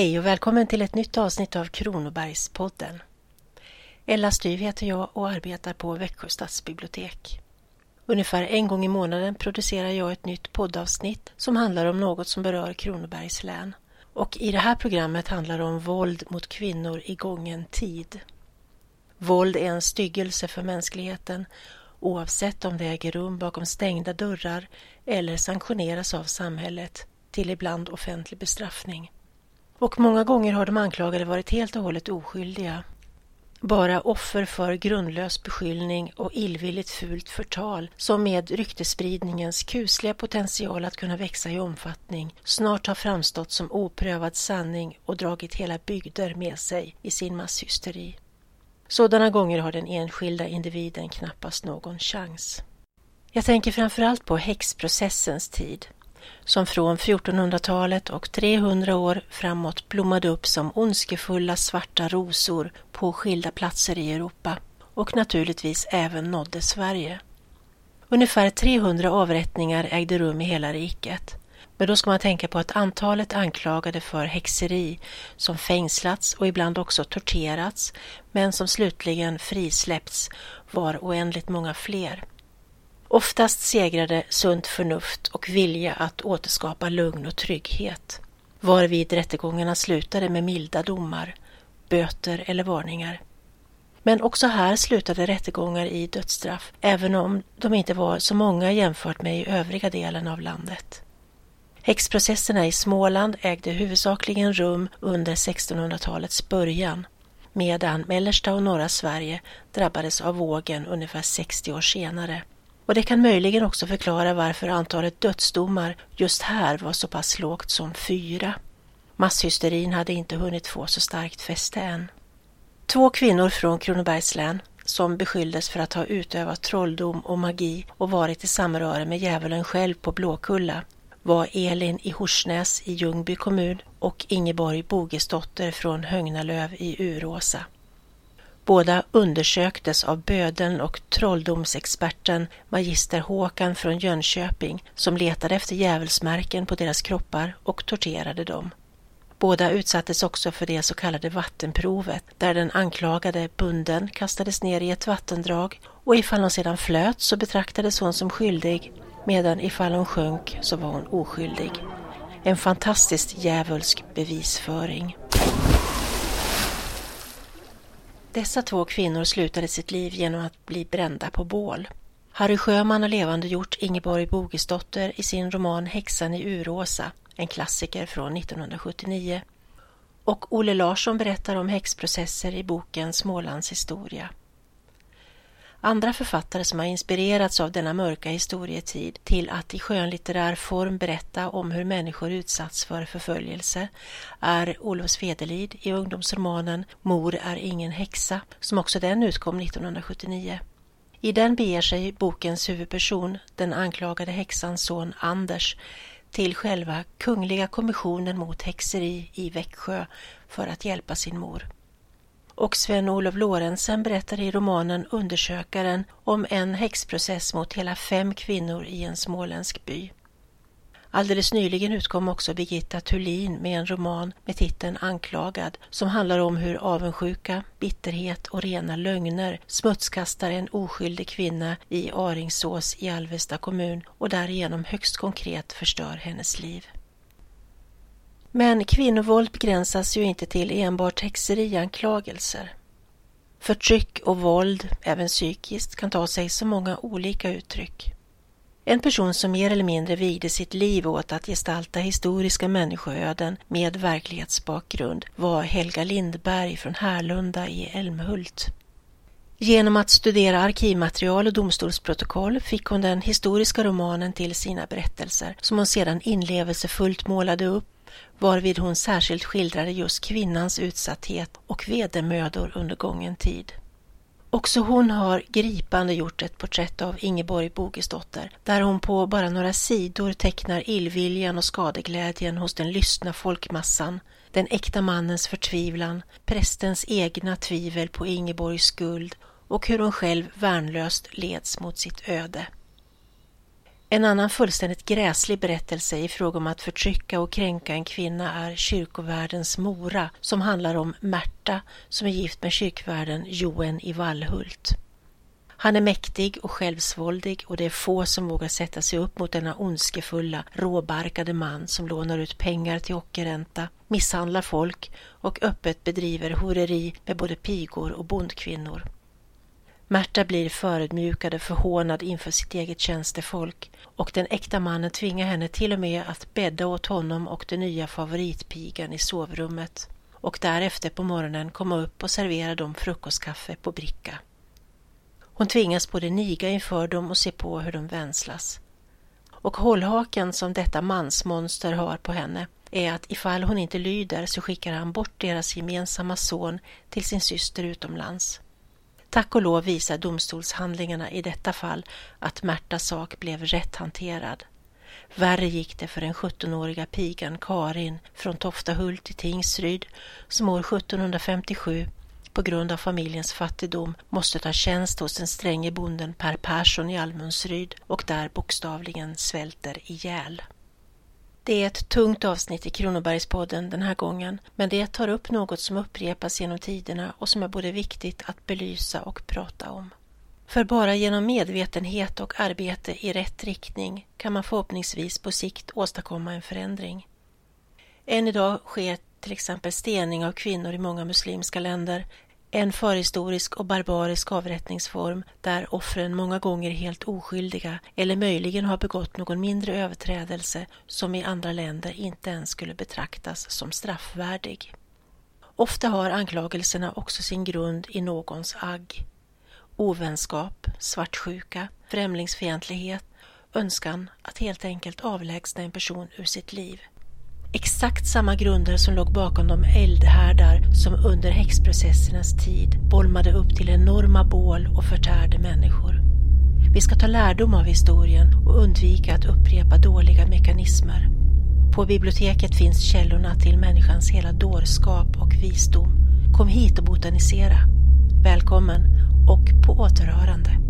Hej och välkommen till ett nytt avsnitt av Kronobergspodden. Ella Styv heter jag och arbetar på Växjö stadsbibliotek. Ungefär en gång i månaden producerar jag ett nytt poddavsnitt som handlar om något som berör Kronobergs län. Och i det här programmet handlar det om våld mot kvinnor i gången tid. Våld är en styggelse för mänskligheten oavsett om det äger rum bakom stängda dörrar eller sanktioneras av samhället till ibland offentlig bestraffning. Och många gånger har de anklagade varit helt och hållet oskyldiga. Bara offer för grundlös beskyllning och illvilligt fult förtal som med ryktespridningens kusliga potential att kunna växa i omfattning snart har framstått som oprövad sanning och dragit hela bygder med sig i sin masshysteri. Sådana gånger har den enskilda individen knappast någon chans. Jag tänker framförallt på häxprocessens tid som från 1400-talet och 300 år framåt blommade upp som ondskefulla svarta rosor på skilda platser i Europa och naturligtvis även nådde Sverige. Ungefär 300 avrättningar ägde rum i hela riket. Men då ska man tänka på att antalet anklagade för häxeri som fängslats och ibland också torterats men som slutligen frisläppts var oändligt många fler. Oftast segrade sunt förnuft och vilja att återskapa lugn och trygghet, varvid rättegångarna slutade med milda domar, böter eller varningar. Men också här slutade rättegångar i dödsstraff, även om de inte var så många jämfört med i övriga delen av landet. Häxprocesserna i Småland ägde huvudsakligen rum under 1600-talets början, medan mellersta och norra Sverige drabbades av vågen ungefär 60 år senare och det kan möjligen också förklara varför antalet dödsdomar just här var så pass lågt som fyra. Masshysterin hade inte hunnit få så starkt fäste än. Två kvinnor från Kronobergs län som beskylldes för att ha utövat trolldom och magi och varit i samröre med djävulen själv på Blåkulla var Elin i Horsnäs i Ljungby kommun och Ingeborg Bogesdotter från Högnalöv i Uråsa. Båda undersöktes av bödeln och trolldomsexperten magister Håkan från Jönköping som letade efter djävulsmärken på deras kroppar och torterade dem. Båda utsattes också för det så kallade vattenprovet där den anklagade bunden kastades ner i ett vattendrag och ifall hon sedan flöt så betraktades hon som skyldig medan ifall hon sjönk så var hon oskyldig. En fantastiskt djävulsk bevisföring. Dessa två kvinnor slutade sitt liv genom att bli brända på bål. Harry Sjöman har levande gjort Ingeborg Bogesdotter i sin roman Häxan i Uråsa, en klassiker från 1979. Och Olle Larsson berättar om häxprocesser i boken Smålands historia. Andra författare som har inspirerats av denna mörka historietid till att i skönlitterär form berätta om hur människor utsatts för förföljelse är Olof Svedelid i ungdomsromanen Mor är ingen häxa, som också den utkom 1979. I den beger sig bokens huvudperson, den anklagade häxans son Anders, till själva Kungliga kommissionen mot häxeri i Växjö för att hjälpa sin mor och Sven-Olof Lorentzen berättar i romanen Undersökaren om en häxprocess mot hela fem kvinnor i en småländsk by. Alldeles nyligen utkom också Birgitta Thulin med en roman med titeln Anklagad som handlar om hur avundsjuka, bitterhet och rena lögner smutskastar en oskyldig kvinna i Aringsås i Alvesta kommun och därigenom högst konkret förstör hennes liv. Men kvinnovåld begränsas ju inte till enbart häxerianklagelser. Förtryck och våld, även psykiskt, kan ta sig så många olika uttryck. En person som mer eller mindre vigde sitt liv åt att gestalta historiska människoöden med verklighetsbakgrund var Helga Lindberg från Härlunda i Älmhult. Genom att studera arkivmaterial och domstolsprotokoll fick hon den historiska romanen till sina berättelser som hon sedan inlevelsefullt målade upp varvid hon särskilt skildrade just kvinnans utsatthet och vedermödor under gången tid. Också hon har gripande gjort ett porträtt av Ingeborg Bogesdotter där hon på bara några sidor tecknar illviljan och skadeglädjen hos den lyssna folkmassan, den äkta mannens förtvivlan, prästens egna tvivel på Ingeborgs skuld och hur hon själv värnlöst leds mot sitt öde. En annan fullständigt gräslig berättelse i fråga om att förtrycka och kränka en kvinna är kyrkovärldens Mora som handlar om Märta som är gift med kyrkvärden Joen i Vallhult. Han är mäktig och självsvåldig och det är få som vågar sätta sig upp mot denna ondskefulla, råbarkade man som lånar ut pengar till ockerränta, misshandlar folk och öppet bedriver horeri med både pigor och bondkvinnor. Märta blir förödmjukad och förhånad inför sitt eget tjänstefolk och den äkta mannen tvingar henne till och med att bädda åt honom och den nya favoritpigan i sovrummet och därefter på morgonen komma upp och servera dem frukostkaffe på bricka. Hon tvingas både niga inför dem och se på hur de vänslas. Och hållhaken som detta mansmonster har på henne är att ifall hon inte lyder så skickar han bort deras gemensamma son till sin syster utomlands. Tack och lov visar domstolshandlingarna i detta fall att Märtas sak blev rätt hanterad. Värre gick det för den 17-åriga pigan Karin från Toftahult i Tingsryd som år 1757 på grund av familjens fattigdom måste ta tjänst hos den stränge bonden Per Persson i Almundsryd och där bokstavligen svälter ihjäl. Det är ett tungt avsnitt i Kronobergspodden den här gången, men det tar upp något som upprepas genom tiderna och som är både viktigt att belysa och prata om. För bara genom medvetenhet och arbete i rätt riktning kan man förhoppningsvis på sikt åstadkomma en förändring. Än idag sker till exempel stening av kvinnor i många muslimska länder, en förhistorisk och barbarisk avrättningsform där offren många gånger är helt oskyldiga eller möjligen har begått någon mindre överträdelse som i andra länder inte ens skulle betraktas som straffvärdig. Ofta har anklagelserna också sin grund i någons agg. Ovänskap, svartsjuka, främlingsfientlighet, önskan att helt enkelt avlägsna en person ur sitt liv. Exakt samma grunder som låg bakom de eldhärdar som under häxprocessernas tid bolmade upp till enorma bål och förtärde människor. Vi ska ta lärdom av historien och undvika att upprepa dåliga mekanismer. På biblioteket finns källorna till människans hela dårskap och visdom. Kom hit och botanisera. Välkommen och på återhörande.